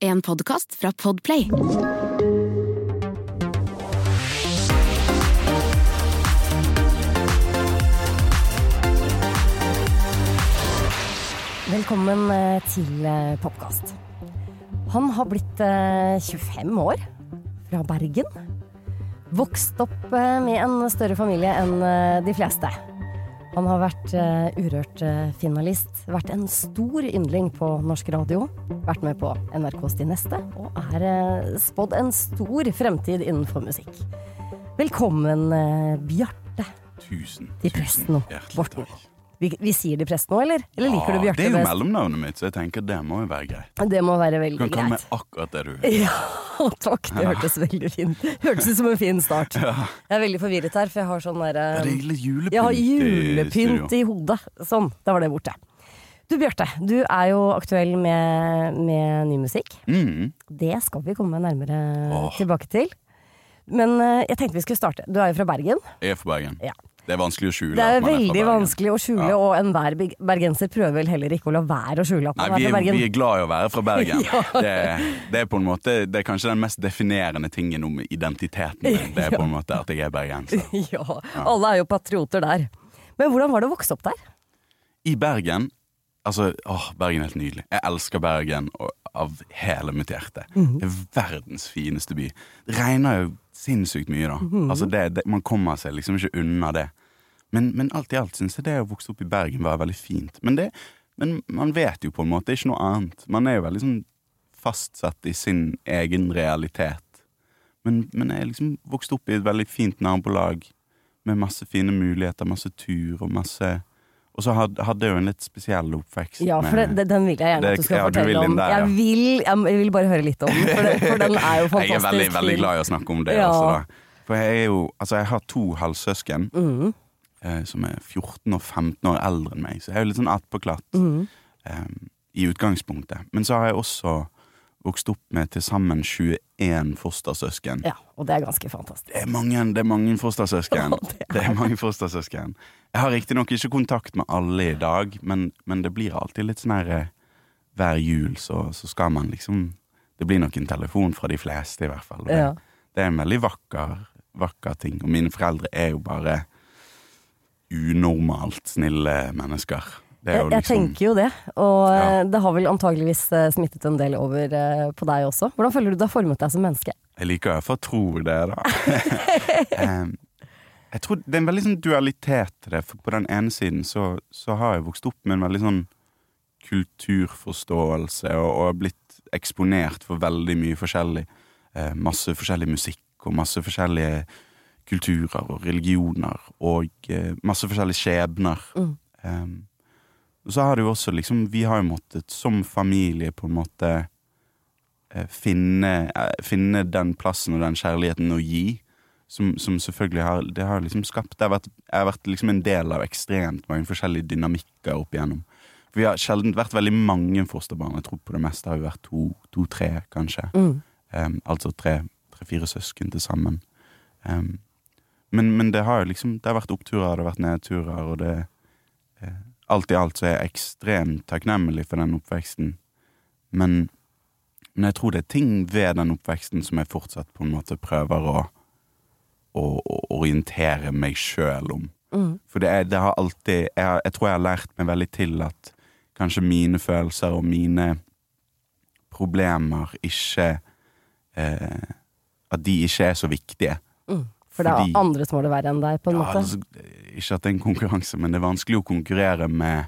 En podkast fra Podplay. Velkommen eh, til eh, Popkast. Han har blitt eh, 25 år, fra Bergen. Vokst opp eh, med en større familie enn eh, de fleste. Han har vært uh, Urørt-finalist, vært en stor yndling på norsk radio, vært med på NRKs De neste, og er uh, spådd en stor fremtid innenfor musikk. Velkommen, uh, Bjarte Tusen, tusen hjertelig Borten. Vi, vi sier Di Prestno, eller? Eller liker du Ja, best? Det er jo mellomnavnet mitt, så jeg tenker det må jo være greit. Det må være Du veldig kan kalle meg greit. akkurat det du vil. Ja, takk. Det hørtes veldig fint Hørtes ut som en fin start. Jeg er veldig forvirret her, for jeg har sånn derre Ja, det er litt julepynt Jeg har julepynt i, i hodet. Sånn, da var det borte. Du Bjarte, du er jo aktuell med, med ny musikk. Mm. Det skal vi komme nærmere oh. tilbake til. Men eh, jeg tenkte vi skulle starte. Du er jo fra Bergen. Jeg er fra Bergen. Ja. Det er vanskelig å skjule Det er er veldig Bergen. vanskelig å skjule, Ja. og enhver bergenser prøver vel heller ikke å la være å skjule at Nei, man vi er er, fra Bergen. vi er glad i å være fra Bergen. Ja. det, det er på en måte Det er kanskje den mest definerende tingen om identiteten min. Det er på en måte at jeg er bergenser. Ja, alle er jo patrioter der. Men hvordan var det å vokse opp der? I Bergen Altså, åh, Bergen er helt nydelig. Jeg elsker Bergen og, av hele mitt hjerte. Mhm. Det er verdens fineste by. Det regner jo sinnssykt mye, da. Mhm. Altså, det, det, man kommer seg liksom ikke unna det. Men, men alt i alt syns jeg det å vokse opp i Bergen var veldig fint. Men, det, men man vet jo på en måte ikke noe annet. Man er jo veldig sånn fastsatt i sin egen realitet. Men, men jeg liksom vokst opp i et veldig fint nabolag med masse fine muligheter, masse tur og masse Og så had- hadde jeg jo en litt spesiell oppvekst. Ja, for det, den vil jeg gjerne Det- at du skal ja, du fortelle vil om. der, ja. jeg, vil, jeg vil bare høre litt om den, for, for den er jo fantastisk. Jeg er veldig, veldig glad i å snakke om det. Ja. Også. For jeg er jo Altså, jeg har to halvsøsken mm. eh, som er 14 og 15 år eldre enn meg, så jeg er jo litt sånn attpåklatt mm. eh, i utgangspunktet. Men så har jeg også vokst opp med til sammen 21 fostersøsken. Ja, og det er ganske fantastisk. Det er mange, det er mange fostersøsken. Ja, det er det er mange fostersøsken. Jeg har riktignok ikke kontakt med alle i dag, men, men det blir alltid litt sånn her eh, Hver jul så, så skal man liksom Det blir nok en telefon fra de fleste, i hvert fall. Det, Ja. det er en veldig vakker, vakker ting. Og mine foreldre er jo bare unormalt snille mennesker. Jeg, jeg liksom tenker jo det, og Ja. eh, det har vel antageligvis eh, smittet en del over eh, på deg også. Hvordan føler du det har formet deg som menneske? Jeg liker i hvert fall å tro det, da. Jeg tror det er en veldig sånn dualitet til det. For på den ene siden så, så har jeg vokst opp med en veldig sånn kulturforståelse og, og blitt eksponert for veldig mye forskjellig. Eh, masse forskjellig musikk og masse forskjellige kulturer og religioner og eh, masse forskjellige skjebner. Mm. Em, og så har det jo også liksom Vi har jo måttet som familie på en måte eh, finne, eh, finne den plassen og den kjærligheten å gi. Som, som selvfølgelig har Det har liksom skapt Det har vært, jeg har vært liksom en del av ekstremt mange forskjellige dynamikker opp igjennom. For vi har sjelden vært veldig mange fosterbarn. Jeg tror på det meste har vi vært to-tre, kanskje. Mm. Um, altså tre-fire søsken til sammen. Um, men, men det har jo liksom Det har vært oppturer, det har vært nedturer, og det eh, Alt i alt så er jeg ekstremt takknemlig for den oppveksten. Men, men jeg tror det er ting ved den oppveksten som jeg fortsatt på en måte prøver å, å, å orientere meg sjøl om. Mm. For det, er, det har alltid jeg, har, jeg tror jeg har lært meg veldig til at kanskje mine følelser og mine problemer ikke eh, At de ikke er så viktige. Mm. For det er andre som har det verre enn deg, på en Ja, måte. altså, ikke at det er en konkurranse, men det er vanskelig å konkurrere med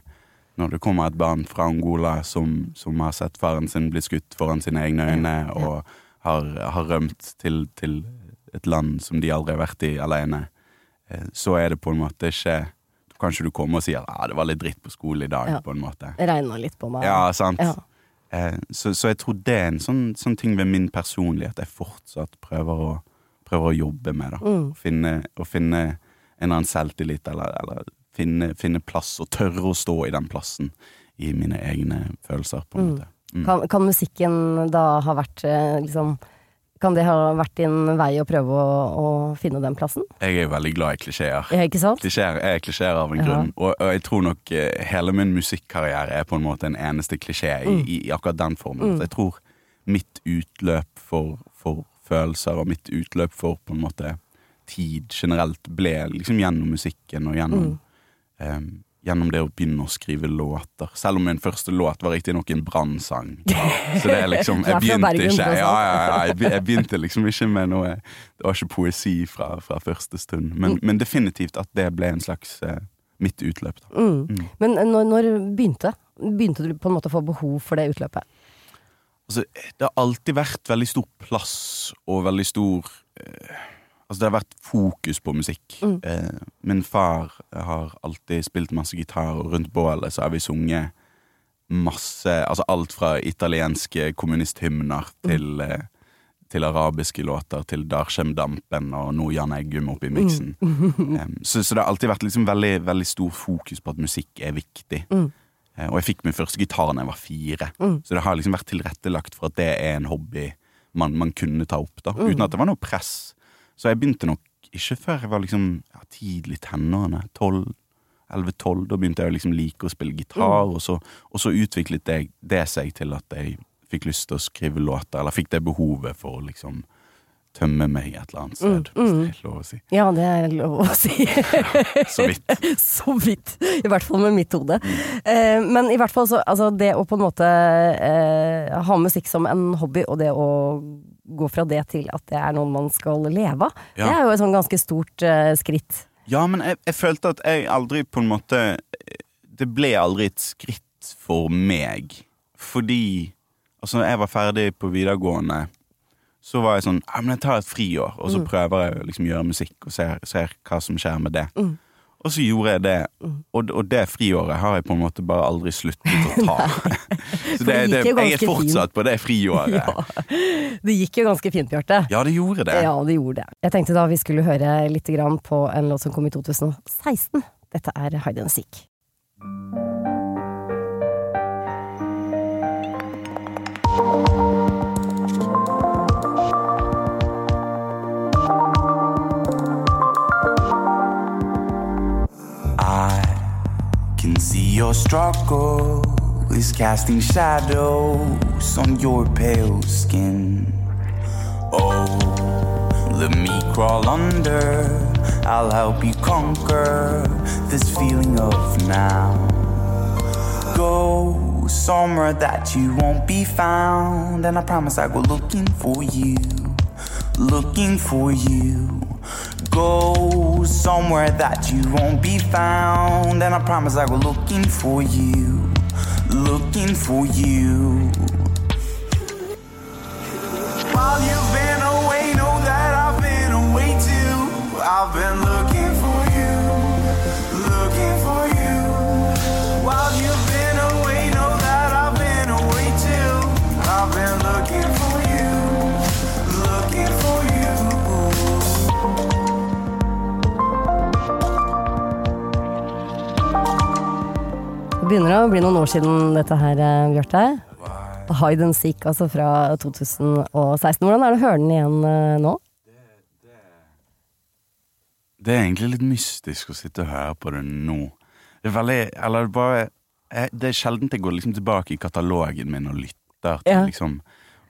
når det kommer et barn fra Angola som, som har sett faren sin bli skutt foran sine egne øyne, og har, har rømt til, til et land som de aldri har vært i alene. Eh, Så er det på en måte ikke Kanskje du kommer og sier at ah, det var litt dritt på skolen i dag, Ja. på en måte. Regna litt på meg. Ja, sant. Ja. Eh, så, så jeg tror det er en sånn, sånn ting ved min personlighet jeg fortsatt prøver å, prøver å jobbe med. da Mm. Finne, å finne en eller annen selvtillit, eller, eller finne, finne plass, og tørre å stå i den plassen i mine egne følelser, på en Mm. måte. Mm. Kan, kan musikken da ha vært eh, liksom Kan det ha vært din vei å prøve å, å finne den plassen? Jeg er veldig glad i klisjeer. Ja, ikke sant? Klisjeer er klisjeer av en Ja. grunn, og, og jeg tror nok eh, hele min musikkarriere er på en måte en eneste klisjé i, Mm. i, i akkurat den formen. Så jeg tror mitt utløp for, for følelser og mitt utløp for på en måte tid generelt ble liksom gjennom musikken og gjennom Mm. em, Gjennom det å begynne å skrive låter. Selv om min første låt var riktignok en brannsang. Så det er liksom Jeg begynte ikke ja, ja, ja, jeg, jeg begynte liksom ikke med noe Det var ikke poesi fra, fra første stund. Men, Mm. men definitivt at det ble en slags eh, mitt utløp. Da. Mm. Mm. Men når, når begynte Begynte du på en måte å få behov for det utløpet? Altså, det har alltid vært veldig stor plass og veldig stor eh, Altså, det har vært fokus på musikk. Mm. Eh, min far har alltid spilt masse gitar, og rundt bålet så har vi sunget masse Altså alt fra italienske kommunisthymner til eh, til arabiske låter, til Darskjem Dampen og nå Jan Eggum oppi miksen. Em, så, så det har alltid vært liksom veldig, veldig stor fokus på at musikk er viktig. Mm. Eh, og jeg fikk min første gitar da jeg var fire, Mm. så det har liksom vært tilrettelagt for at det er en hobby man, man kunne ta opp, da, Mm. uten at det var noe press. Så jeg begynte nok ikke før jeg var liksom ja, tidlig tenårene, 12 11-12, da begynte jeg å liksom like å spille gitar, Mm. og, så, og så utviklet det, det seg til at jeg fikk lyst til å skrive låter, eller fikk det behovet for å liksom tømme meg et eller annet sted, Mm, mm. hvis det er lov å si. Ja, det er lov å si. Så vidt. så vidt. I hvert fall med mitt hode. Eh, men i hvert fall så Altså, det å på en måte eh, ha musikk som en hobby, og det å gå fra det til at det er noe man skal leve av, Ja. det er jo et sånn ganske stort eh, skritt. Ja, men jeg, jeg følte at jeg aldri på en måte Det ble aldri et skritt for meg. Fordi Altså, jeg var ferdig på videregående, så var jeg sånn Ja, men jeg tar et friår, og så prøver jeg å liksom gjøre musikk og ser, ser hva som skjer med det. Mm. Og så gjorde jeg det, og, og det friåret har jeg på en måte bare aldri sluttet å ta. så det det, det, jeg er fortsatt på det friåret. Ja. Det gikk jo ganske fint, Bjarte. Ja, det gjorde det. Ja, det gjorde det. Jeg tenkte da vi skulle høre litt grann på en låt som kom i 2016. Dette er Hide and Seek. Your struggle is casting shadows on your pale skin. Oh, let me crawl under. I'll help you conquer this feeling of now. Go somewhere that you won't be found, and I promise I go looking for you, looking for you. Go somewhere that you won't be found, and I promise I go looking for you, looking for you. While you've been away, know that I've been away too. I've been looking begynner å bli noen år siden dette her, eh, Bjarte. Hide and Seek, altså fra 2016. Hvordan er det å høre den igjen eh, nå? Det er egentlig litt mystisk å sitte og høre på det nå. Det er veldig Eller bare Det er sjelden jeg går liksom tilbake i katalogen min og lytter til Ja. liksom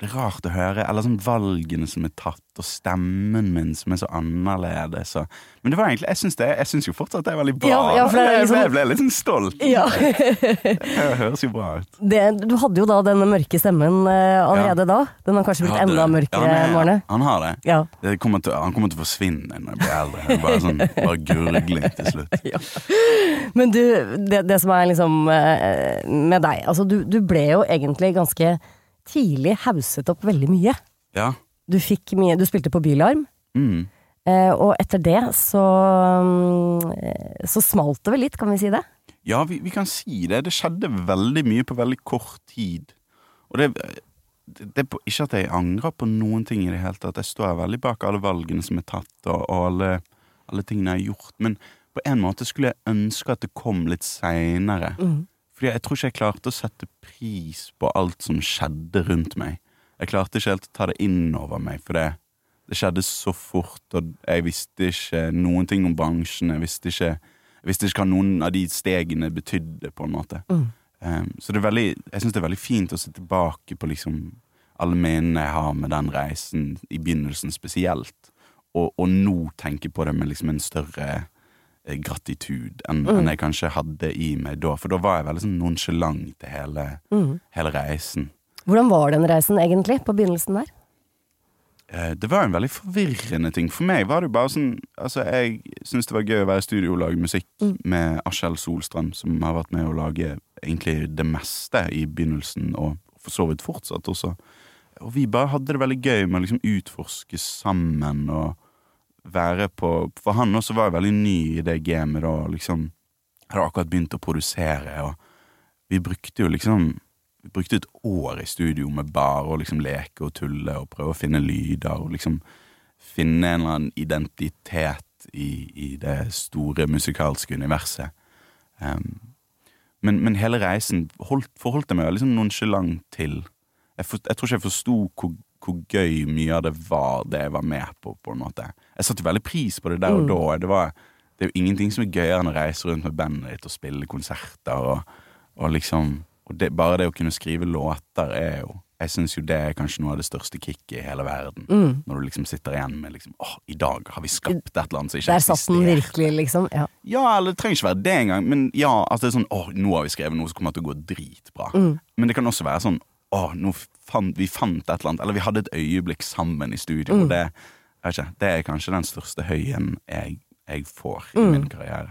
Det er rart å høre. Eller sånn valgene som er tatt, og stemmen min som er så annerledes. Og, men det var egentlig Jeg syns, det, jeg syns jo fortsatt det er veldig bra. Ja, ja, er liksom- jeg ble litt sånn stolt. Ja. Det høres jo bra ut. Det, du hadde jo da denne mørke stemmen eh, allerede da. Den har kanskje blitt enda mørkere, men, Han har det. Ja. det kommer til, han kommer til å forsvinne når jeg blir eldre. Bare sånn, bare gurgling til slutt. Men du, det, det som er liksom eh, med deg Altså, du, du ble jo egentlig ganske tidlig hauset opp veldig mye. Ja. Du fikk mye Du spilte på Bylarm. Mm. Eh, og etter det så mm, Så smalt det vel litt, kan vi si det? Ja, vi, vi kan si det. Det skjedde veldig mye på veldig kort tid. Og det, det, er på- Ikke at jeg angrer på noen ting i det hele tatt. Jeg står veldig bak alle valgene som er tatt, og, og alle, alle tingene jeg har gjort. Men på en måte skulle jeg ønske at det kom litt seinere. Fordi jeg tror ikke jeg klarte å sette pris på alt som skjedde rundt meg. Jeg klarte ikke helt å ta det inn over meg, for det, det skjedde så fort, og jeg visste ikke noen ting om bransjen. Jeg visste ikke, jeg visste ikke hva noen av de stegene betydde, på en måte. Um, så det er veldig, jeg syns det er veldig fint å se tilbake på liksom alle minnene jeg har med den reisen, i begynnelsen spesielt, og, og nå tenke på det med liksom en større gratitud enn enn jeg kanskje hadde i meg da. For da var jeg veldig sånn nonsjalant til hele, hele reisen. Hvordan var den reisen egentlig, på begynnelsen der? Eh, Det var en veldig forvirrende ting. For meg var det jo bare sånn Altså, jeg syns det var gøy å være i studio og lage musikk med Askjell Solstrøm, som har vært med å lage egentlig det meste i begynnelsen, og for så vidt fortsatt også. Og vi bare hadde det veldig gøy med å liksom utforske sammen og være på For han også var veldig ny i det gamet da, liksom hadde akkurat begynt å produsere, og vi brukte jo liksom vi brukte et år i studio med bare å liksom leke og tulle og prøve å finne lyder og liksom finne en eller annen identitet i, i det store musikalske universet. Um, men, men hele reisen holdt, forholdt jeg meg liksom sånn nonsjalant til. Jeg, for, jeg tror ikke jeg forsto hvor, hvor gøy mye av det var det jeg var med på. på en måte. Jeg satte veldig pris på det der og da. Det, var, det er jo ingenting som er gøyere enn å reise rundt med bandet ditt og spille konserter. og, og liksom og det, Bare det å kunne skrive låter er jo Jeg syns jo det er kanskje noe av det største kicket i hele verden. Når du liksom sitter igjen med liksom Åh, i dag har vi skapt et eller annet som ikke Der satt den virkelig, liksom. Ja. Ja, eller det trenger ikke være det engang. Men ja, altså det er sånn Åh, nå har vi skrevet noe som kommer til å gå dritbra. Men det kan også være sånn Åh, nå fant, vi fant et eller annet. Eller vi hadde et øyeblikk sammen i studio. Og det, ikke, det er kanskje den største høyen jeg, jeg får i min karriere.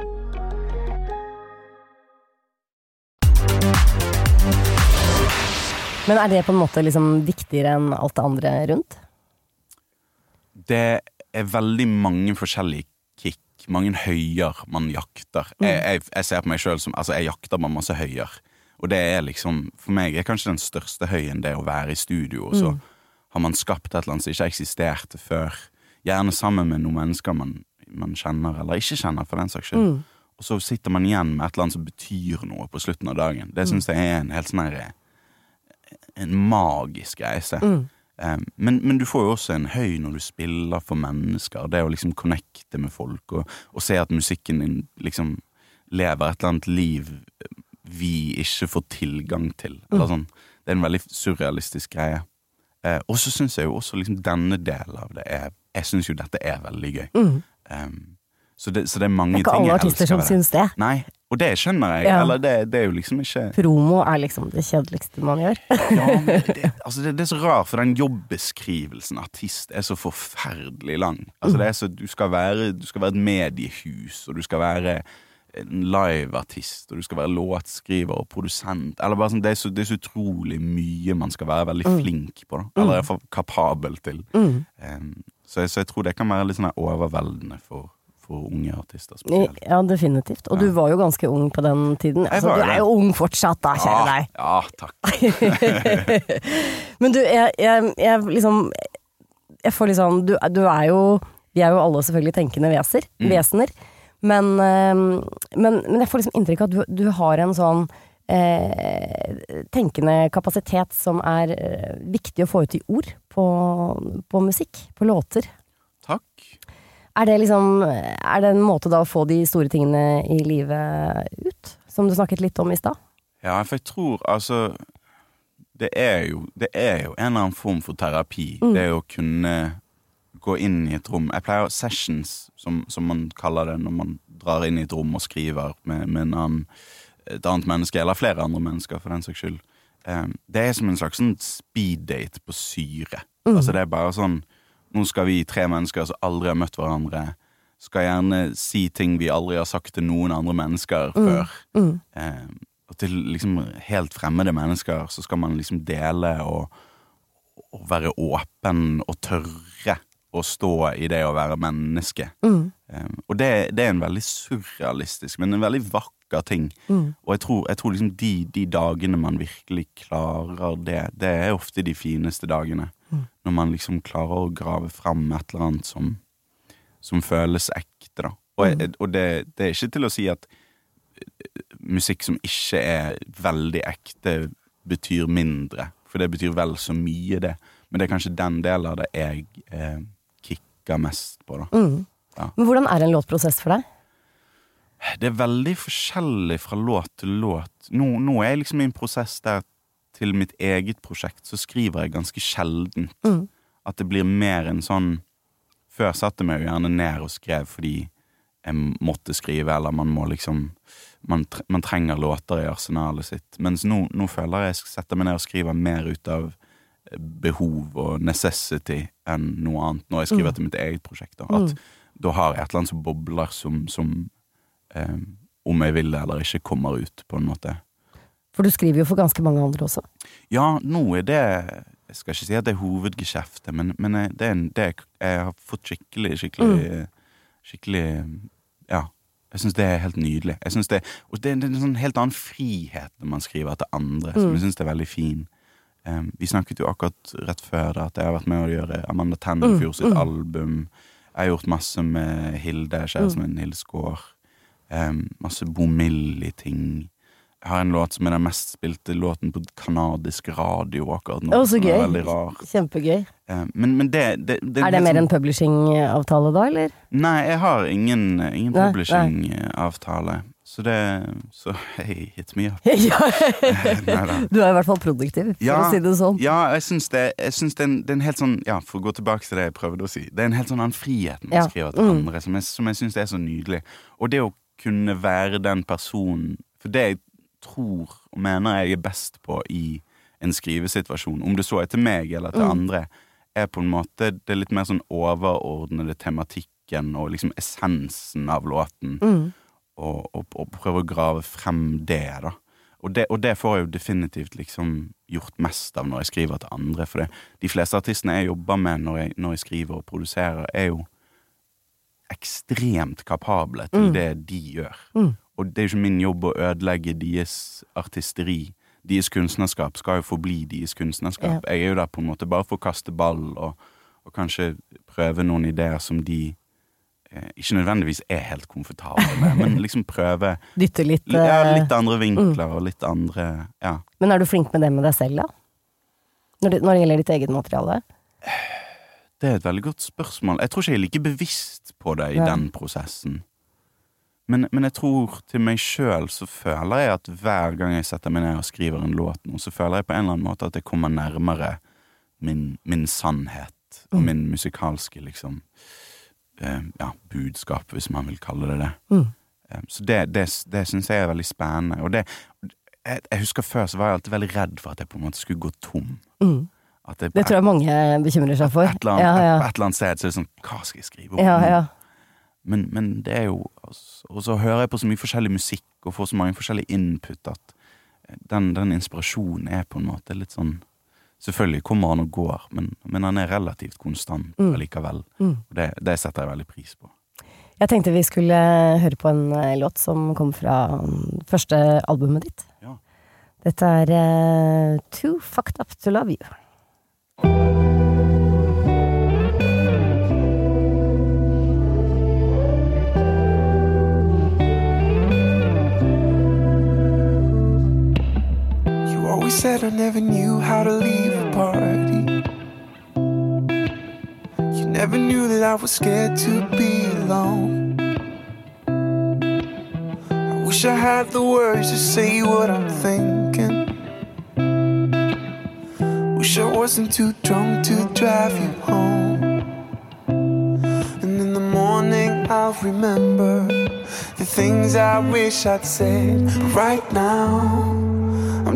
Men er det på en måte liksom viktigere enn alt det andre rundt? Det er veldig mange forskjellige kick, mange høyer man jakter. Jeg, jeg, jeg ser på meg sjøl som Altså, jeg jakter med masse høyer. Og det er liksom, for meg er kanskje den største høyen det å være i studio, og så har man skapt et eller annet som ikke eksisterte før. Gjerne sammen med noen mennesker man, man kjenner, eller ikke kjenner, for den saks skyld. Og så sitter man igjen med et eller annet som betyr noe på slutten av dagen. Det syns jeg er en helt sånn her en magisk reise. Um, men, men du får jo også en høy når du spiller for mennesker. Det å liksom connecte med folk og, og se at musikken din liksom lever et eller annet liv vi ikke får tilgang til. Eller sånn. Det er en veldig surrealistisk greie. Eh, og så syns jeg jo også liksom denne delen av det er Jeg syns jo dette er veldig gøy. Um, så, det, så det er mange Det er ikke ting alle jeg artister elsker som syns det. Nei, og det skjønner jeg. Ja. Eller det, det er jo liksom ikke Promo er liksom det kjedeligste man gjør. ja, men det, altså det, det er så rart, for den jobbeskrivelsen artist er så forferdelig lang. Altså det er så, du, skal være, du skal være et mediehus, og du skal være en liveartist, og du skal være låtskriver og produsent. Eller bare sånn, det, er så, det er så utrolig mye man skal være veldig flink på. Da. Eller iallfall kapabel til. Um, så, jeg, så jeg tror det kan være litt sånn overveldende for, for unge artister spesielt. Ja, definitivt. Og du var jo ganske ung på den tiden. Altså, du er jo ung fortsatt, da, kjære deg. Ja, ja, takk. Men du, jeg, jeg, jeg liksom Jeg får liksom du, du er jo Vi er jo alle selvfølgelig tenkende veser, vesener. Men, eh, men, men jeg får liksom inntrykk av at du, du har en sånn eh, tenkende kapasitet som er eh, viktig å få ut i ord på, på musikk, på låter. takk. Er det liksom Er det en måte da å få de store tingene i livet ut? Som du snakket litt om i stad? Ja, for jeg tror altså det er, jo, det er jo en eller annen form for terapi. Det å kunne gå inn i et rom. Jeg pleier sessions, som, som man kaller det når man drar inn i et rom og skriver med, med en annen, et annet menneske, eller flere andre mennesker, for den saks skyld. Um, Det er som en slags sånn speeddate på syre. Altså det er bare sånn Nå skal vi tre mennesker som aldri har møtt hverandre, skal gjerne si ting vi aldri har sagt til noen andre mennesker før. Eh, og til liksom helt fremmede mennesker så skal man liksom dele og, og være åpen og tørre å stå i det å være menneske. Eh, og det, det er en veldig surrealistisk, men en veldig vakker ting. Og jeg tror, jeg tror liksom de, de dagene man virkelig klarer det, det er ofte de fineste dagene. Når man liksom klarer å grave fram et eller annet som, som føles ekte, da. Og, mm. og det, det er ikke til å si at eh, musikk som ikke er veldig ekte, betyr mindre. For det betyr vel så mye, det. Men det er kanskje den delen av det jeg eh, kicker mest på, da. Men hvordan er en låtprosess for deg? Det er veldig forskjellig fra låt til låt. Nå, nå er jeg liksom i en prosess der til mitt eget prosjekt så skriver jeg ganske sjeldent. At det blir mer en sånn Før satte jeg meg jo gjerne ned og skrev fordi jeg måtte skrive, eller man må liksom Man, man trenger låter i arsenalet sitt. Mens nå, nå føler jeg jeg setter meg ned og skriver mer ut av behov og necessity enn noe annet når jeg skriver til mitt eget prosjekt. Da. At da har jeg et eller annet som bobler som, som eh, om jeg vil det eller ikke, kommer ut, på en måte. For du skriver jo for ganske mange andre også. Ja, nå er det Jeg skal ikke si at det er hovedgeskjeftet, men, men eh, det er en, det er, jeg har fått skikkelig, skikkelig Skikkelig Ja. Jeg syns det er helt nydelig. Jeg synes det, og det, det er en sånn helt annen frihet når man skriver til andre, som jeg syns er veldig fin. Um, vi snakket jo akkurat rett før da, at jeg har vært med å gjøre Amanda Tennefjord sitt album. Jeg har gjort masse med Hilde, kjæresten min, Hilde Skaar. Um, masse Bomilli-ting. Jeg har en låt som er den mest spilte låten på kanadisk radio akkurat nå. Å, så gøy. veldig rar. Kjempegøy. Um, men, men det, det, det Er det mer sånn- en publishing-avtale da, eller? Nei, jeg har ingen, ingen publishingavtale. Så det Så hei, hit me up. ja. Du er i hvert fall produktiv, for Ja, å si det sånn. Ja, jeg syns det, jeg syns er en, det er en helt sånn Ja, for å gå tilbake til det jeg prøvde å si. Det er en helt sånn annen frihet man Ja, skriver til mm. andre, som jeg, som jeg syns er så nydelig. Og det å kunne være den personen For det jeg tror og mener jeg er best på i en skrivesituasjon, om det så er til meg eller til Mm. andre, er på en måte Det litt mer sånn overordnede tematikken og liksom essensen av låten. Mm. Og, og, og prøve å grave frem det, da. Og det, og det får jeg jo definitivt liksom gjort mest av når jeg skriver til andre. For det, de fleste artistene jeg jobber med når jeg, når jeg skriver og produserer, er jo ekstremt kapable til Mm. det de gjør. Og det er jo ikke min jobb å ødelegge deres artisteri. Deres kunstnerskap skal jo forbli deres kunstnerskap. Jeg er jo der på en måte bare for å kaste ball og, og kanskje prøve noen ideer som de eh, ikke nødvendigvis er helt komfortable med, men liksom prøve Dytte litt ja, eh, litt andre vinkler og litt andre Ja. Men er du flink med det med deg selv, da? Når det, når det gjelder ditt eget materiale? Det er et veldig godt spørsmål. Jeg tror ikke jeg er like bevisst på det i ja. den prosessen. Men, men jeg tror til meg sjøl så føler jeg at hver gang jeg setter meg ned og skriver en låt nå, så føler jeg på en eller annen måte at jeg kommer nærmere min, min sannhet og min musikalske liksom eh, ja, budskap, hvis man vil kalle det det. Eh, så det, det, det syns jeg er veldig spennende. Og det jeg, jeg husker før så var jeg alltid veldig redd for at jeg på en måte skulle gå tom. At jeg, Det tror jeg mange bekymrer seg for. et eller annet, Ja, ja. Et, et eller annet sted så er det sånn Hva skal jeg skrive om? Ja, ja. Men, men det er jo Og så hører jeg på så mye forskjellig musikk og får så mange forskjellige input at den, den inspirasjonen er på en måte litt sånn Selvfølgelig kommer han og går, men, men han er relativt konstant Mm. allikevel. Og det, det setter jeg veldig pris på. Jeg tenkte vi skulle høre på en eh, låt som kom fra mm, første albumet ditt. Ja. Dette er uh, Too Fucked Up To Love You. Always said I never knew how to leave a party. You never knew that I was scared to be alone. I wish I had the words to say what I'm thinking. Wish I wasn't too drunk to drive you home. And in the morning I'll remember the things I wish I'd said. Right now,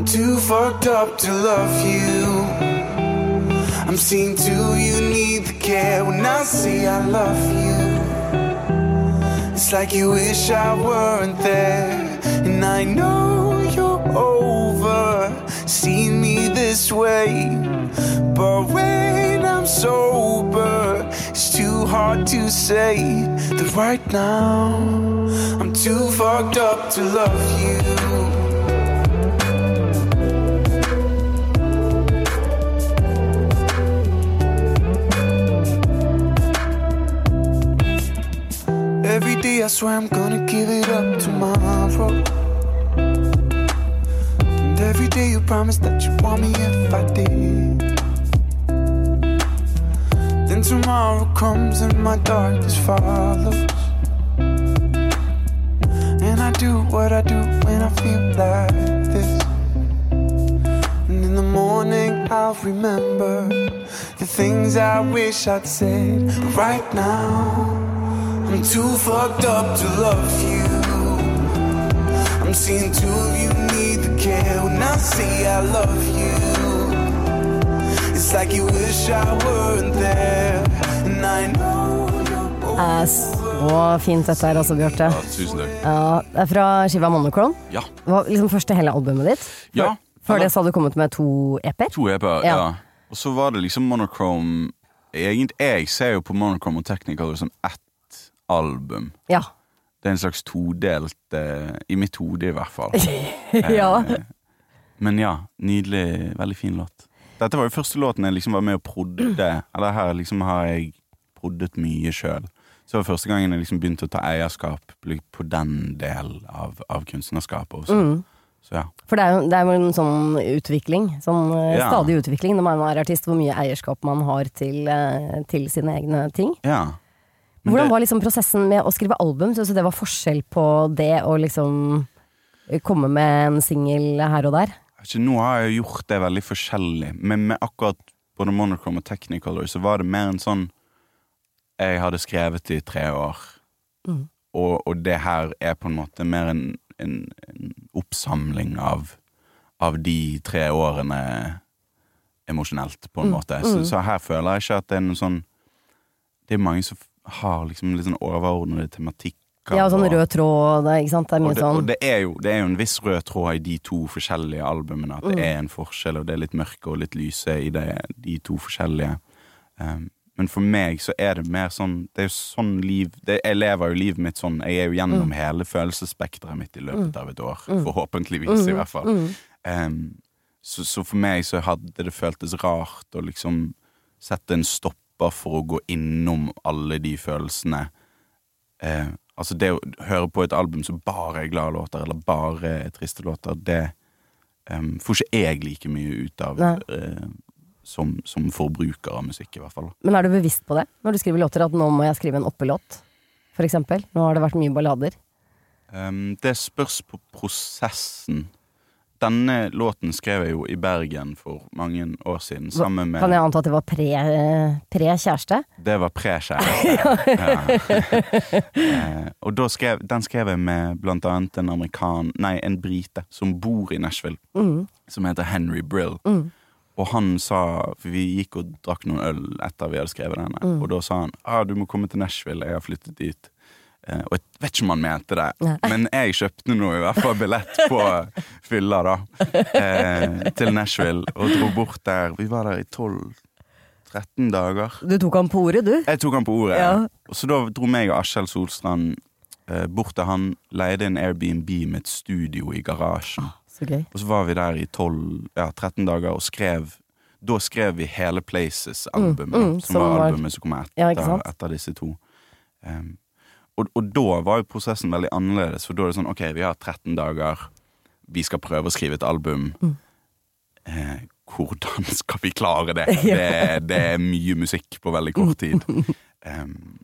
too fucked up to love you. I'm seeing too you need the care when I say I love you. It's like you wish I weren't there, and I know you're over seeing me this way. But when I'm sober, it's too hard to say that right now I'm too fucked up to love you. Swear I'm gonna give it up tomorrow. And every day you promise that you want me if I did. Then tomorrow comes and my darkness follows. And I do what I do when I feel like this. And in the morning I'll remember the things I wish I'd said. Right now, I'm too fucked up to love you. I'm seeing two of you need the care when I say I love you. It's like you wish I weren't there, and I know you're Eh, Så fint dette her også, Bjarte. Ja, tusen takk. Ja, det er fra skiva Monochrome. Ja. Det var liksom første hele albumet ditt. For, Ja, før det så hadde du kommet med to EP-er. To EP-er, Ja. ja. Og så var det liksom Monochrome Egentlig, Jeg ser jo på Monochrome og Technicolor som ett album. Ja. Det er en slags todelt eh, I mitt hode, i hvert fall. ja. Eh, Men ja, nydelig. Veldig fin låt. Dette var jo første låten jeg liksom var med og prodde. Eller her liksom har jeg proddet mye sjøl. Så det var første gangen jeg liksom begynte å ta eierskap på den delen av, av kunstnerskapet også. Mm. Så ja. For det er, jo, det er jo en sånn utvikling, sånn eh, Ja. stadig utvikling når man er artist, hvor mye eierskap man har til, eh, til sine egne ting. ja. Hvordan var liksom prosessen med å skrive album? Syns du det var forskjell på det å liksom komme med en singel her og der? ikke, Nå har jeg gjort det veldig forskjellig, men med akkurat både Monochrome og Technicolor så var det mer en sånn Jeg hadde skrevet i tre år, Mm. og, og det her er på en måte mer en, en, en oppsamling av, av de tre årene emosjonelt, på en Mm. måte. Så, så her føler jeg ikke at det er noe sånn Det er mange som har liksom litt sånn overordnede tematikker. Ja, sånn og- rød tråd, det, ikke sant. Det er mye og det, sånn og det, er jo, det er jo en viss rød tråd i de to forskjellige albumene. At Mm. det er en forskjell, og det er litt mørke og litt lyse i det, de to forskjellige. Um, men for meg så er det mer sånn Det er jo sånn liv det, Jeg lever jo livet mitt sånn. Jeg er jo gjennom Mm. hele følelsesspekteret mitt i løpet av et år. Mm. Forhåpentligvis, i Mm, hvert fall. mm. Um, så, så for meg så hadde det føltes rart å liksom sette en stopper for å gå innom alle de følelsene. Eh, altså det å høre på et album som bare er glade låter, eller bare er triste låter, det um, får ikke jeg like mye ut av eh, som, som forbruker av musikk, i hvert fall. Men er du bevisst på det når du skriver låter, at nå må jeg skrive en oppelåt? For eksempel. Nå har det vært mye ballader. Um, det spørs på prosessen. Denne låten skrev jeg jo i Bergen for mange år siden, sammen med Kan jeg anta at det var pre- pre-kjæreste? Det var pre-kjæreste. ja. eh, og skrev, den skrev jeg med blant annet en amerikan Nei, en brite som bor i Nashville, mm. som heter Henry Brill. Mm. Og han sa For vi gikk og drakk noen øl etter vi hadde skrevet denne, Mm. og da sa han ah, du må komme til Nashville, jeg har flyttet dit. Eh, og jeg vet ikke om han mente det, Nei. men jeg kjøpte nå i hvert fall billett på fylla, da. Eh, til Nashville, og dro bort der. Vi var der i 12-13 dager. Du tok han på ordet, du. Jeg tok han på ordet. Ja. Så da dro meg og Askjell Solstrand eh, bort til han, leide en Airbnb med et studio i garasjen. Så gøy. Og så var vi der i 12, ja, 13 dager og skrev Da skrev vi hele Places-albumet, Mm, mm, som, som var albumet som kom etter, Ja, etter disse to. Um, og, og da var jo prosessen veldig annerledes, for da er det sånn OK, vi har 13 dager, vi skal prøve å skrive et album. Mm. Eh, hvordan skal vi klare det? Ja. det? Det er mye musikk på veldig kort tid. Um,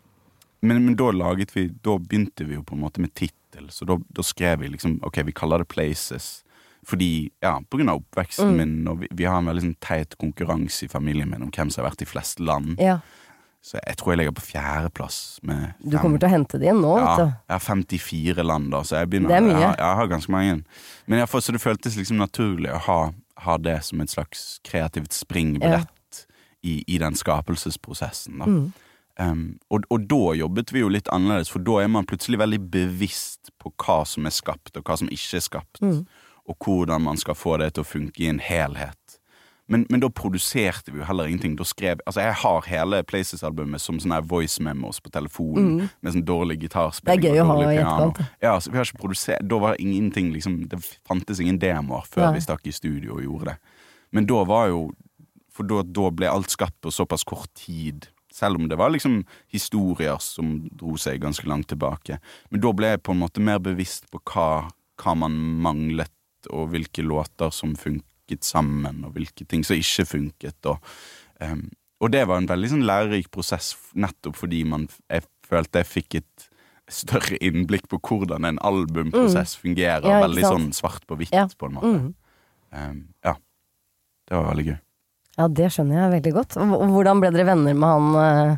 men, men da laget vi Da begynte vi jo på en måte med tittel, så da, da skrev vi liksom OK, vi kaller det Places. Fordi, ja, på grunn av oppveksten Mm. min, og vi, vi har en veldig sånn teit konkurranse i familien min om hvem som har vært i flest land. Ja. Så jeg tror jeg ligger på fjerdeplass med Du kommer til å hente det igjen nå, ja, vet du. jeg har 54 land, da, så jeg begynner Det er mye. Jeg, har- jeg har ganske mange. Men jeg så det føltes liksom naturlig å ha, ha det som et slags kreativt springbrett i, i den skapelsesprosessen. Da. Mm. Um, og, og da jobbet vi jo litt annerledes, for da er man plutselig veldig bevisst på hva som er skapt, og hva som ikke er skapt, Mm. og hvordan man skal få det til å funke i en helhet. Men, men da produserte vi jo heller ingenting. Da skrev, altså Jeg har hele Places-albumet som sånne voice memos på telefonen, med sånn dårlig gitarspilling. Mm. Det er gøy å ha dårlig i piano. etterkant. Ja, så vi har ikke produsert Da var det ingenting liksom Det fantes ingen demoer før Nei. vi stakk i studio og gjorde det. Men da var jo For da, da ble alt skapt på såpass kort tid. Selv om det var liksom historier som dro seg ganske langt tilbake. Men da ble jeg på en måte mer bevisst på hva, hva man manglet, og hvilke låter som funket sammen, og hvilke ting som ikke funket. Og, um, og det var en veldig sånn lærerik prosess, nettopp fordi man, jeg følte jeg fikk et større innblikk på hvordan en albumprosess fungerer. Mm. Ja, veldig sånn svart på hvitt, Ja. på en måte. Mm. Um, ja. Det var veldig gøy. Ja, det skjønner jeg veldig godt. Hvordan ble dere venner med han eh,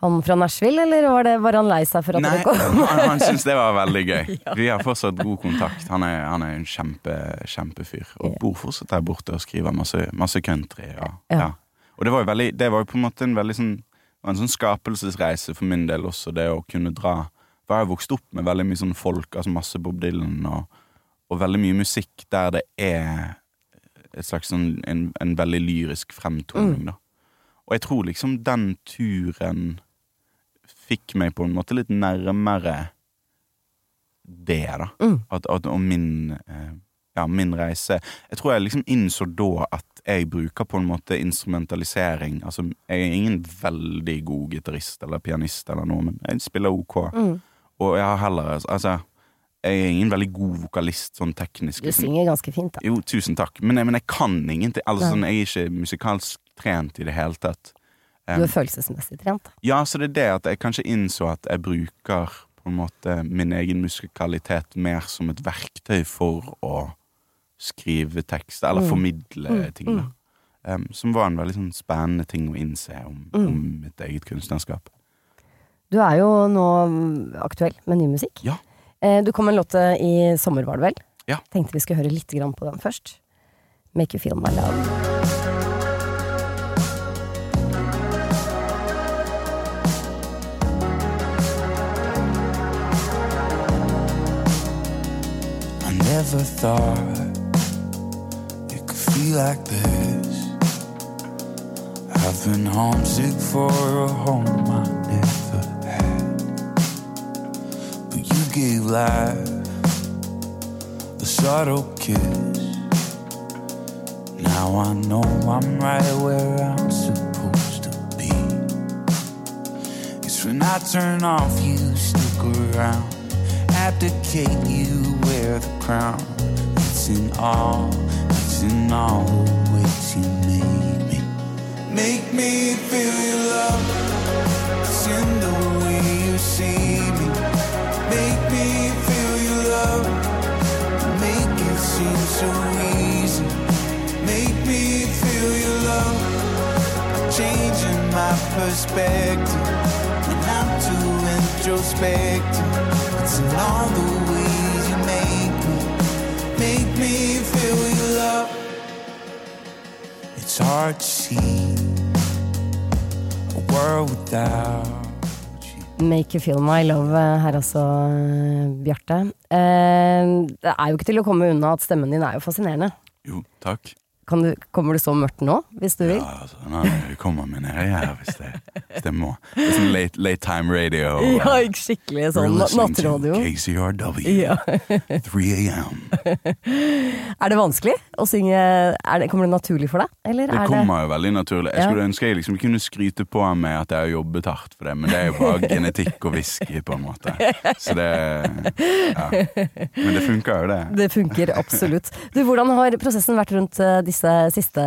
Han fra Nashville, eller var, det, var han lei seg for at Nei, dere kom? han, han syntes det var veldig gøy. Vi har fortsatt god kontakt. Han er, han er en kjempe, kjempefyr. Og bor fortsatt der borte og skriver masse, masse country. Og, Ja. ja. og det var veldig Det var jo på en måte en veldig sånn en sånn skapelsesreise for min del også, det å kunne dra For jeg har vokst opp med veldig mye sånn folk, altså masse Bob Dylan, og, og veldig mye musikk der det er et slags sånn en, en veldig lyrisk fremtoning, da. Og jeg tror liksom den turen fikk meg på en måte litt nærmere det, da. Mm. At, at, og min eh, Ja, min reise Jeg tror jeg liksom innså da at jeg bruker på en måte instrumentalisering Altså, jeg er ingen veldig god gitarist eller pianist eller noe, men jeg spiller ok. Mm. Og jeg har heller Altså, jeg er ingen veldig god vokalist sånn teknisk. Du synger ganske fint, da. Jo, tusen takk. Men jeg, men jeg kan ingenting. Altså, sånn, jeg er ikke musikalsk trent i det hele tatt. Du Um, er følelsesmessig trent. ja, så det er det at jeg kanskje innså at jeg bruker på en måte min egen musikalitet mer som et verktøy for å skrive tekster, eller Mm. formidle Mm, ting. Da. Um, som var en veldig sånn spennende ting å innse om, Mm. om mitt eget kunstnerskap. Du er jo nå aktuell med ny musikk. Ja. Eh, Du kom med en låt eh, i sommer, var det vel? Ja. Tenkte vi skulle høre litt på den først. Make you feel my love. Never thought it could feel like this. I've been homesick for a home I never had. But you gave life a subtle kiss. Now I know I'm right where I'm supposed to be. It's when I turn off, you stick around. Abdicate, you wear the crown. It's in all, it's in all the ways you made me. Make me feel your love. It's in the way you see me. Make me feel your love. Make it seem so easy. Make me feel your love. Changing my perspective. When I'm too introspective. It's in all the feel your love. It's hard to see a world without. Make you feel my love eh, her også, eh, Bjarte. Eh, Det er jo ikke til å komme unna at stemmen din er jo fascinerende. Jo, takk. Kan du, kommer du så mørkt nå, hvis du vil? Ja, altså, nei, vi kommer med ned her hvis det, hvis det må. Det er sånn late, late time radio. Ja, ikke skikkelig sånn nattradio. KCRW, Ja. 3 a.m. Er det vanskelig å synge? Det, kommer det naturlig for deg? Eller Det er kommer jo veldig naturlig. Jeg Ja. skulle ønske jeg liksom kunne skryte på med at jeg har jobbet hardt for det, men det er jo bare genetikk og whisky, på en måte. Så det ja. Men det funker jo, det. det funker absolutt. Du, Hvordan har prosessen vært rundt eh, disse siste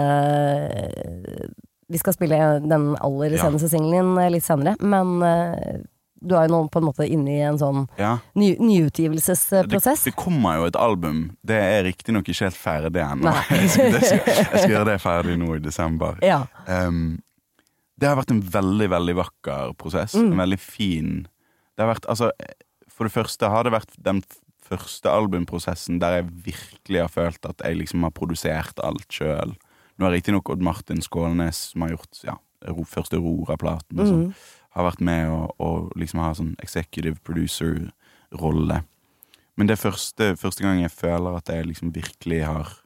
Vi skal spille den aller Ja. seneste singelen din eh, litt senere, men eh, du er jo nå på en måte inne i en sånn Ja. ny, nyutgivelsesprosess. det kommer jo et album. Det er riktignok ikke helt ferdig ennå. Jeg, skal- det jeg skal gjøre det ferdig nå i desember. Ja. Um, Det har vært en veldig, veldig vakker prosess. En veldig fin Det har vært, altså For det første har det vært den første albumprosessen der jeg virkelig har følt at jeg liksom har produsert alt sjøl. Nå er riktignok Odd Martin Skålnes, som har gjort ja, første Aurora-platen, og -hmm. har vært med og, og liksom har sånn executive producer-rolle. Men det er første, første gang jeg føler at jeg liksom virkelig har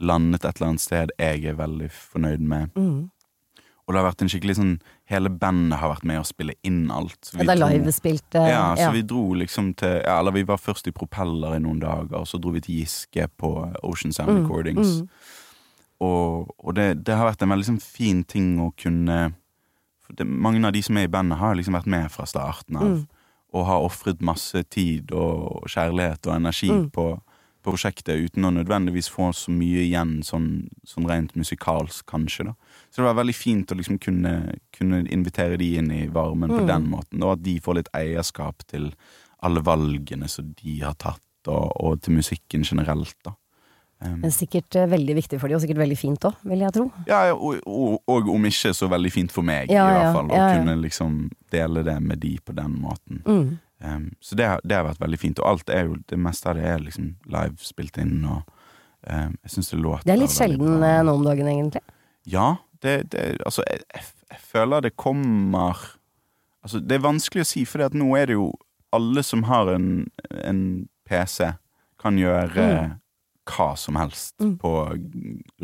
landet et eller annet sted jeg er veldig fornøyd med. Og det har vært en skikkelig sånn Hele bandet har vært med å spille inn alt. Vi ja, Det er livespilt Uh, ja, så ja. vi dro liksom til ja, Eller vi var først i Propeller i noen dager, og så dro vi til Giske på Ocean Sound Mm, Recordings. Og, og det, det har vært en veldig sånn fin ting å kunne det, Mange av de som er i bandet, har liksom vært med fra starten av. Mm. Og har ofret masse tid og kjærlighet og energi Mm. på prosjektet uten å nødvendigvis få så mye igjen sånn, sånn rent musikalsk, kanskje. da Så det var veldig fint å liksom kunne, kunne invitere de inn i varmen på Mm. den måten, og at de får litt eierskap til alle valgene som de har tatt, og, og til musikken generelt. da Um, Men sikkert eh, veldig viktig for de, og sikkert veldig fint òg, vil jeg tro. ja, og, og, og om ikke så veldig fint for meg, Ja, i hvert fall. Å ja, ja. kunne liksom dele det med de på den måten. Mm. Um, så det, det har vært veldig fint. Og alt er jo, det meste av det er liksom live spilt inn, og um, jeg syns det låter Det er litt sjelden bra. eh, nå om dagen, egentlig. Ja, det, det Altså, jeg, jeg, jeg føler det kommer Altså, det er vanskelig å si, for nå er det jo alle som har en, en PC, kan gjøre hva som helst Mm. på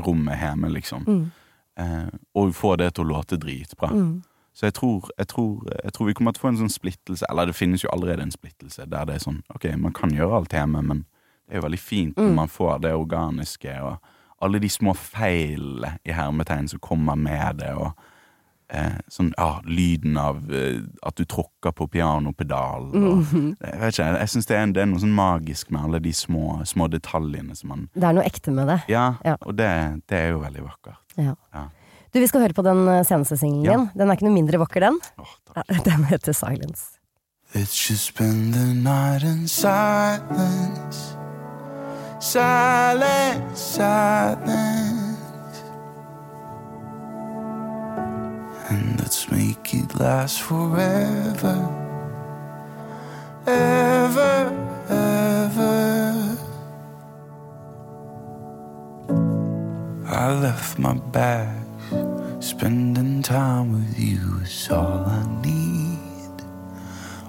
rommet hjemme, liksom. Mm. Uh, og få det til å låte dritbra. Mm. Så jeg tror, jeg, tror, jeg tror vi kommer til å få en sånn splittelse, eller det finnes jo allerede en splittelse, der det er sånn ok, man kan gjøre alt hjemme, men det er jo veldig fint når Mm. man får det organiske, og alle de små feilene i hermetegn som kommer med det, og eh, sånn, ja, lyden av eh, at du tråkker på pianopedalen, og Mhm. jeg vet ikke, jeg synes det det er noe sånn magisk med alle de små, små detaljene som man, Det er noe ekte med det. ja, Ja. og det, det er jo veldig vakkert. Ja. Ja. Du, vi skal høre på den eh, seneste singelen Ja. din. Den er ikke noe mindre vakker, den. Oh, takk. Ja, Den heter Silence. Let's just spend the night in silence. Silence, silence. And let's make it last forever. Ever, ever. I left my bags. Spending time with you is all I need.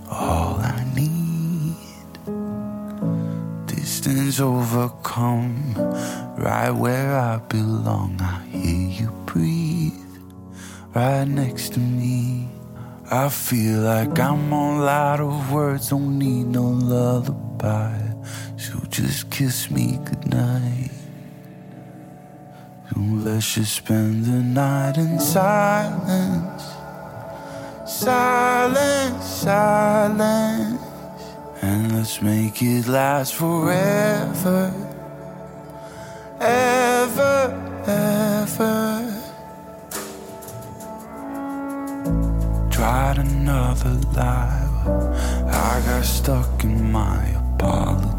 All I need. Distance overcome, right where I belong. I hear you breathe, right next to me. I feel like I'm all out of words, don't need no lullaby. So just kiss me goodnight. So let's just spend the night in silence. Silence, silence. And let's make it last forever. Ever, ever. Tried another lie. I got stuck in my apologies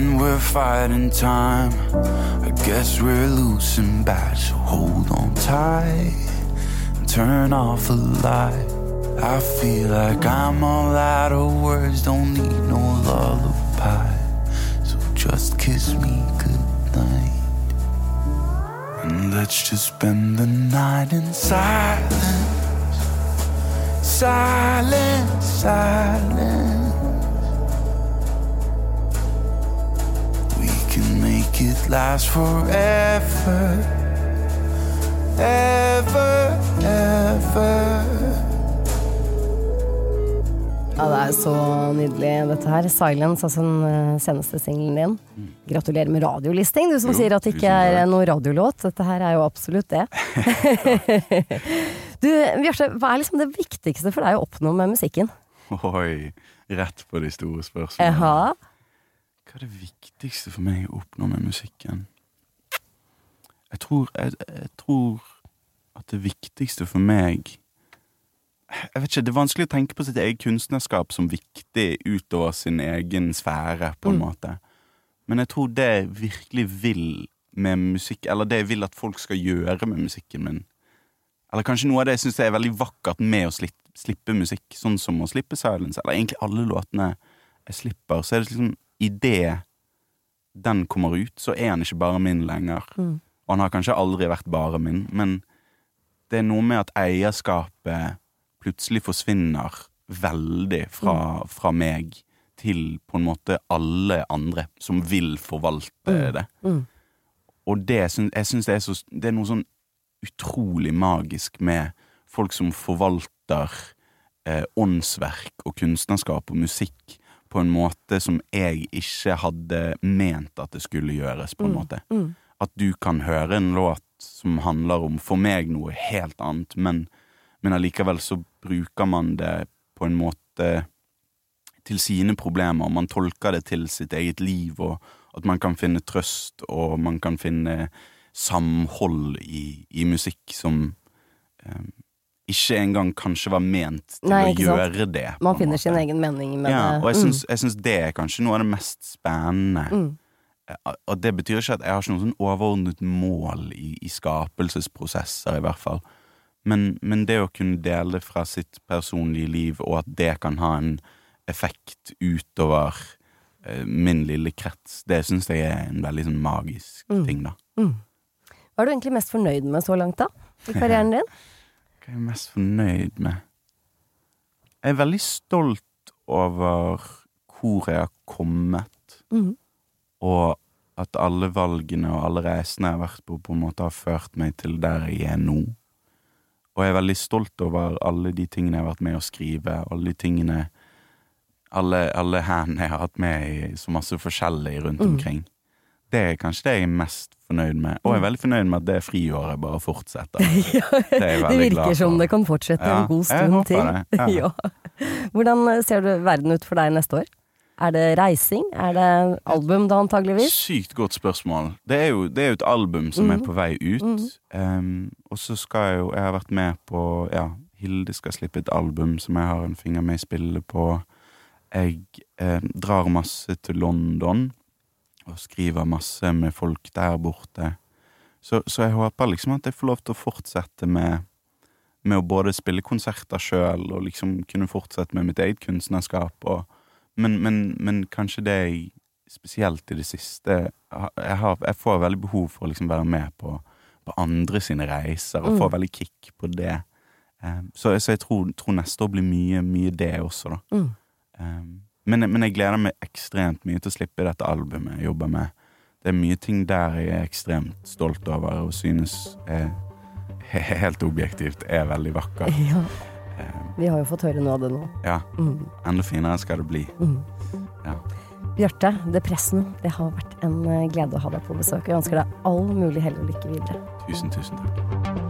We're fighting time. I guess we're losing bad, so hold on tight and turn off the light. I feel like I'm all out of words, don't need no lullaby. So just kiss me goodnight. And let's just spend the night in silence. Silence, silence. Make it last forever. Ever, ever. Ja, det er så nydelig, dette her. Silence, altså den eh, seneste singelen din. Gratulerer med radiolisting, du som Jo, sier at det ikke er noen noe radiolåt. Dette her er jo absolutt det. du, Bjarte, hva er liksom det viktigste for deg å oppnå med musikken? Oi, rett på de store spørsmålene. Jaha. Hva er det viktigste for meg å oppnå med musikken? Jeg tror, jeg, jeg tror at det viktigste for meg Jeg vet ikke, Det er vanskelig å tenke på sitt eget kunstnerskap som viktig utover sin egen sfære, på en Mm. måte. Men jeg tror det jeg virkelig vil med musikk, eller det jeg vil at folk skal gjøre med musikken min Eller kanskje noe av det jeg syns er veldig vakkert med å slippe, musikk, sånn som å slippe Silence, eller egentlig alle låtene jeg slipper, så er det liksom Idet den kommer ut, så er han ikke bare min lenger. Og han har kanskje aldri vært bare min, men det er noe med at eierskapet plutselig forsvinner veldig fra, fra meg til på en måte alle andre som vil forvalte det. Og det, jeg syns det, så- det er noe sånn utrolig magisk med folk som forvalter eh, åndsverk og kunstnerskap og musikk på en måte som jeg ikke hadde ment at det skulle gjøres, på en måte. At du kan høre en låt som handler om for meg noe helt annet, men, men allikevel så bruker man det på en måte til sine problemer. Man tolker det til sitt eget liv, og at man kan finne trøst, og man kan finne samhold i, i musikk som eh, ikke engang kanskje var ment til Nei, å gjøre sant? det. Man finner måte. sin egen mening med Ja, det. og jeg Mm. syns, jeg syns det er kanskje noe av det mest spennende. Mm. Eh, Og det betyr ikke at jeg har ikke noe sånn overordnet mål i, i skapelsesprosesser, i hvert fall. Men, men det å kunne dele fra sitt personlige liv, og at det kan ha en effekt utover eh, min lille krets, det syns jeg er en veldig sånn magisk Mm. ting, da. Hva er du egentlig mest fornøyd med så langt, da? I karrieren din? Hva er jeg mest fornøyd med? Jeg er veldig stolt over hvor jeg har kommet, mm. og at alle valgene og alle reisene jeg har vært på, på en måte har ført meg til der jeg er nå. Og jeg er veldig stolt over alle de tingene jeg har vært med å skrive, alle de tingene Alle, alle hendene jeg har hatt med i så masse forskjellig rundt omkring. Det er kanskje det jeg er mest fornøyd med. Og jeg er veldig fornøyd med at det friåret bare fortsetter. Det er Det virker som det kan fortsette Ja, en god stund til. det, ja. Ja. Hvordan ser du verden ut for deg neste år? Er det reising? Er det album da antageligvis? Sykt godt spørsmål. Det er jo, det er jo et album som er på vei ut. Um, og så skal jeg jo Jeg har vært med på Ja, Hilde skal slippe et album som jeg har en finger med i spillet på. Jeg eh, drar masse til London og skriver masse med folk der borte. Så, så jeg håper liksom at jeg får lov til å fortsette med med å både spille konserter sjøl og liksom kunne fortsette med mitt eget kunstnerskap. Og, men, men, men kanskje det jeg spesielt i det siste Jeg, har, jeg får veldig behov for å liksom være med på, på andre sine reiser, og får veldig kick på det. Um, så, så jeg tror, tror neste år blir mye, mye det også, da. Mm. Eh, men, men jeg gleder meg ekstremt mye til å slippe dette albumet jeg jobber med. Det er mye ting der jeg er ekstremt stolt over og synes er helt objektivt er veldig vakker. Ja, Eh, vi har jo fått høre noe av det nå. ja, Mm. enda finere skal det bli. Mm. Ja. Bjarte, Depressen, det har vært en eh, glede å ha deg på besøk. Jeg ønsker deg all mulig hell og lykke videre. Tusen, tusen takk.